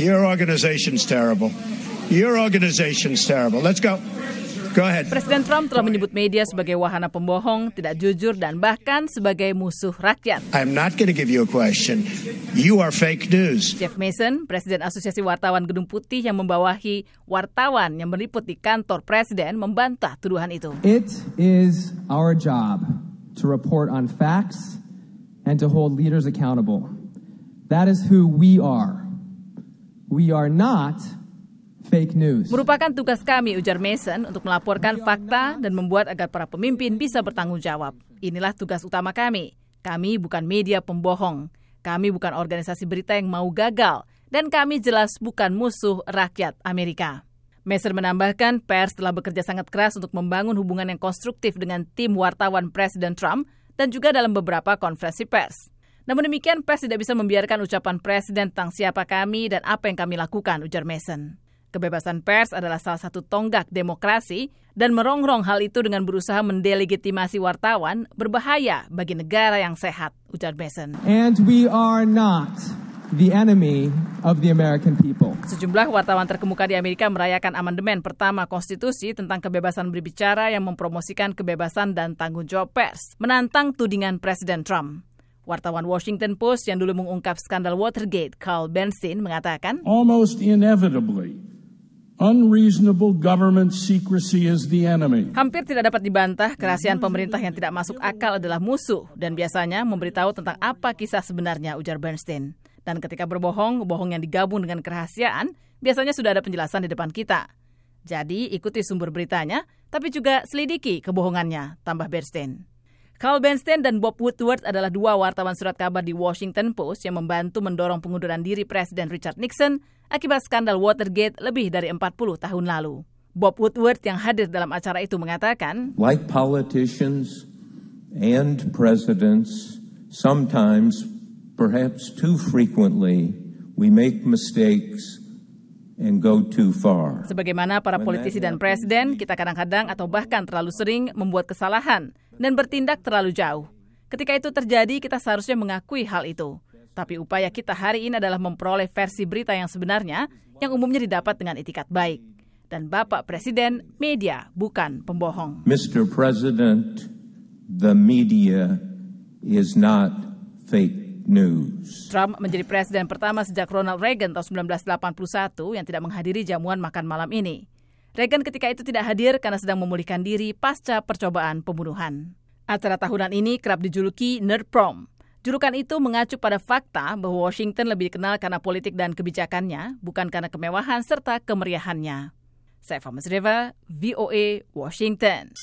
Your organization's terrible. Your organization's terrible. Let's go. Go ahead. Presiden Trump telah menyebut media sebagai wahana pembohong, tidak jujur, dan bahkan sebagai musuh rakyat. I'm not going to give you a question. You are fake news. Jeff Mason, Presiden Asosiasi Wartawan Gedung Putih yang membawahi wartawan yang meliput di kantor Presiden, membantah tuduhan itu. It is our job to report on facts and to hold leaders accountable. That is who we are. We are not fake news. Merupakan tugas kami, ujar Mason, untuk melaporkan fakta dan membuat agar para pemimpin bisa bertanggung jawab. Inilah tugas utama kami. Kami bukan media pembohong. Kami bukan organisasi berita yang mau gagal. Dan kami jelas bukan musuh rakyat Amerika. Mason menambahkan, pers telah bekerja sangat keras untuk membangun hubungan yang konstruktif dengan tim wartawan Presiden Trump dan juga dalam beberapa konferensi pers. Namun demikian, pers tidak bisa membiarkan ucapan Presiden tentang siapa kami dan apa yang kami lakukan, ujar Mason. Kebebasan pers adalah salah satu tonggak demokrasi dan merongrong hal itu dengan berusaha mendelegitimasi wartawan berbahaya bagi negara yang sehat, ujar Mason. And we are not the enemy of the American people. Sejumlah wartawan terkemuka di Amerika merayakan amandemen pertama konstitusi tentang kebebasan berbicara yang mempromosikan kebebasan dan tanggung jawab pers, menantang tudingan Presiden Trump. Wartawan Washington Post yang dulu mengungkap skandal Watergate, Carl Bernstein, mengatakan, Almost inevitably, unreasonable government secrecy is the enemy. Hampir tidak dapat dibantah, kerahasiaan pemerintah yang tidak masuk akal adalah musuh dan biasanya memberitahu tentang apa kisah sebenarnya, ujar Bernstein. Dan ketika berbohong, bohong yang digabung dengan kerahasiaan, biasanya sudah ada penjelasan di depan kita. Jadi ikuti sumber beritanya, tapi juga selidiki kebohongannya, tambah Bernstein. Carl Bernstein dan Bob Woodward adalah dua wartawan surat kabar di Washington Post yang membantu mendorong pengunduran diri Presiden Richard Nixon akibat skandal Watergate lebih dari 40 tahun lalu. Bob Woodward yang hadir dalam acara itu mengatakan, Like politicians and presidents, sometimes, perhaps too frequently, we make mistakes and go too far. Sebagaimana para politisi dan presiden, kita kadang-kadang atau bahkan terlalu sering membuat kesalahan dan bertindak terlalu jauh. Ketika itu terjadi, kita seharusnya mengakui hal itu. Tapi upaya kita hari ini adalah memperoleh versi berita yang sebenarnya yang umumnya didapat dengan itikat baik. Dan Bapak Presiden, media bukan pembohong. Mr. President, the media is not fake news. Trump menjadi presiden pertama sejak Ronald Reagan tahun 1981 yang tidak menghadiri jamuan makan malam ini. Reagan ketika itu tidak hadir karena sedang memulihkan diri pasca percobaan pembunuhan. Acara tahunan ini kerap dijuluki Nerd Prom. Julukan itu mengacu pada fakta bahwa Washington lebih dikenal karena politik dan kebijakannya, bukan karena kemewahan serta kemeriahannya. Saya Reva, VOA, Washington.